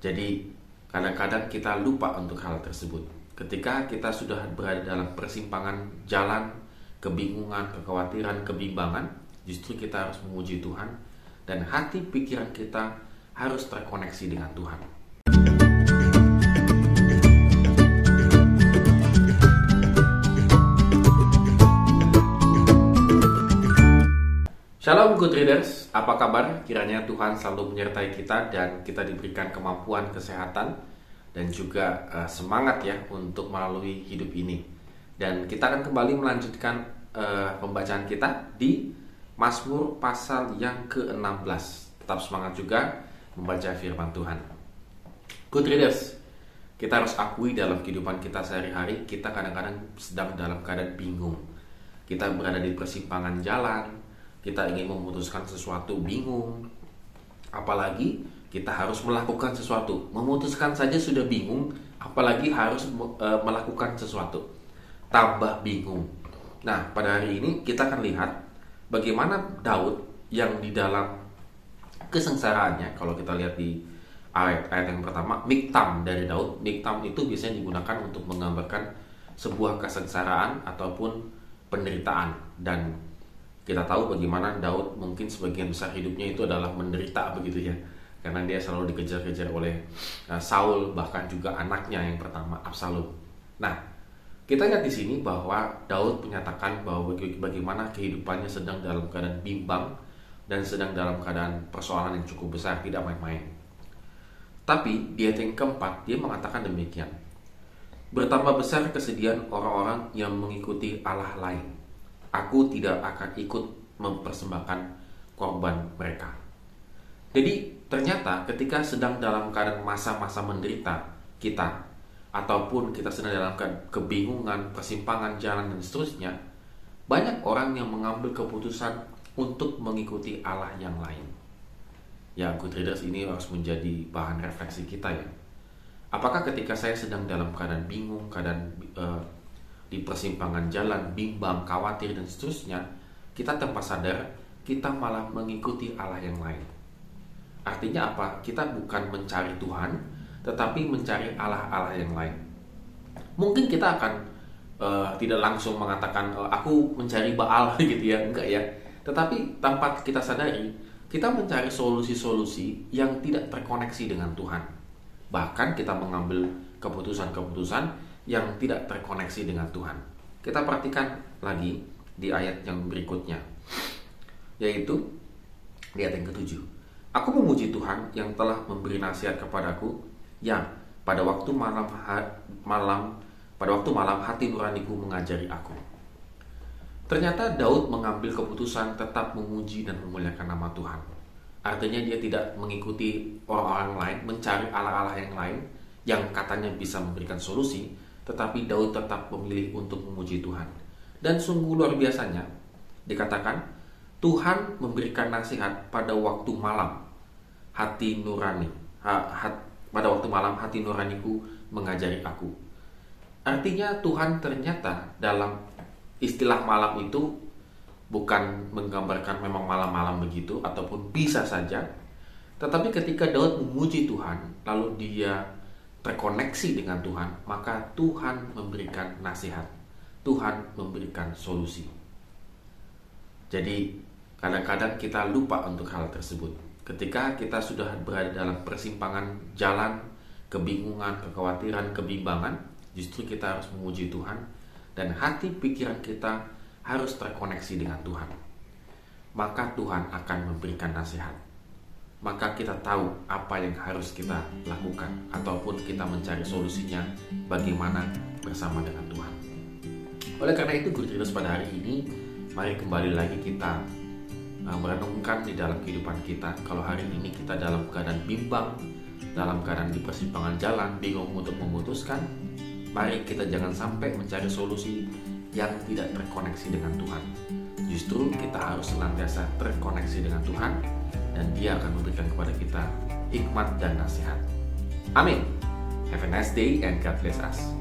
Jadi kadang-kadang kita lupa untuk hal tersebut. Ketika kita sudah berada dalam persimpangan jalan, kebingungan, kekhawatiran, kebimbangan, justru kita harus memuji Tuhan dan hati pikiran kita harus terkoneksi dengan Tuhan. Shalom good readers, apa kabar? Kiranya Tuhan selalu menyertai kita dan kita diberikan kemampuan kesehatan dan juga uh, semangat ya untuk melalui hidup ini. Dan kita akan kembali melanjutkan uh, pembacaan kita di Mazmur pasal yang ke-16. Tetap semangat juga membaca firman Tuhan. Good readers, kita harus akui dalam kehidupan kita sehari-hari kita kadang-kadang sedang dalam keadaan bingung. Kita berada di persimpangan jalan, kita ingin memutuskan sesuatu bingung. Apalagi kita harus melakukan sesuatu. Memutuskan saja sudah bingung apalagi harus e, melakukan sesuatu. Tambah bingung. Nah pada hari ini kita akan lihat bagaimana Daud yang di dalam kesengsaraannya kalau kita lihat di ayat-ayat yang pertama miktam dari Daud. Miktam itu biasanya digunakan untuk menggambarkan sebuah kesengsaraan ataupun penderitaan dan kita tahu bagaimana Daud mungkin sebagian besar hidupnya itu adalah menderita begitu ya karena dia selalu dikejar-kejar oleh uh, Saul bahkan juga anaknya yang pertama Absalom. Nah, kita lihat di sini bahwa Daud menyatakan bahwa bagaimana kehidupannya sedang dalam keadaan bimbang dan sedang dalam keadaan persoalan yang cukup besar, tidak main-main. Tapi di ayat yang keempat dia mengatakan demikian. Bertambah besar kesedihan orang-orang yang mengikuti Allah lain aku tidak akan ikut mempersembahkan korban mereka. Jadi ternyata ketika sedang dalam keadaan masa-masa menderita kita ataupun kita sedang dalam kebingungan, persimpangan jalan dan seterusnya, banyak orang yang mengambil keputusan untuk mengikuti Allah yang lain. Ya, good readers ini harus menjadi bahan refleksi kita ya. Apakah ketika saya sedang dalam keadaan bingung, keadaan uh, di persimpangan jalan, bimbang, khawatir, dan seterusnya, kita tanpa sadar kita malah mengikuti Allah yang lain. Artinya apa? Kita bukan mencari Tuhan, tetapi mencari Allah-Allah yang lain. Mungkin kita akan uh, tidak langsung mengatakan uh, aku mencari Baal gitu ya, enggak ya. Tetapi tanpa kita sadari, kita mencari solusi-solusi yang tidak terkoneksi dengan Tuhan. Bahkan kita mengambil keputusan-keputusan yang tidak terkoneksi dengan Tuhan. Kita perhatikan lagi di ayat yang berikutnya, yaitu di ayat yang ketujuh. Aku memuji Tuhan yang telah memberi nasihat kepadaku, yang pada waktu malam malam pada waktu malam hati nuraniku mengajari aku. Ternyata Daud mengambil keputusan tetap memuji dan memuliakan nama Tuhan. Artinya dia tidak mengikuti orang-orang lain, mencari Allah-Allah yang lain yang katanya bisa memberikan solusi, tetapi Daud tetap memilih untuk memuji Tuhan. Dan sungguh luar biasanya, dikatakan Tuhan memberikan nasihat pada waktu malam hati nurani. Ha, hat, pada waktu malam hati nuraniku mengajari aku. Artinya Tuhan ternyata dalam istilah malam itu bukan menggambarkan memang malam-malam begitu ataupun bisa saja. Tetapi ketika Daud memuji Tuhan, lalu dia terkoneksi dengan Tuhan, maka Tuhan memberikan nasihat. Tuhan memberikan solusi. Jadi, kadang-kadang kita lupa untuk hal tersebut. Ketika kita sudah berada dalam persimpangan jalan, kebingungan, kekhawatiran, kebimbangan, justru kita harus memuji Tuhan dan hati pikiran kita harus terkoneksi dengan Tuhan. Maka Tuhan akan memberikan nasihat maka kita tahu apa yang harus kita lakukan ataupun kita mencari solusinya bagaimana bersama dengan Tuhan. Oleh karena itu Guru pada hari ini mari kembali lagi kita uh, merenungkan di dalam kehidupan kita kalau hari ini kita dalam keadaan bimbang dalam keadaan di persimpangan jalan bingung untuk memutuskan mari kita jangan sampai mencari solusi yang tidak terkoneksi dengan Tuhan justru kita harus senantiasa terkoneksi dengan Tuhan dan dia akan memberikan kepada kita hikmat dan nasihat. Amin. Have a nice day and God bless us.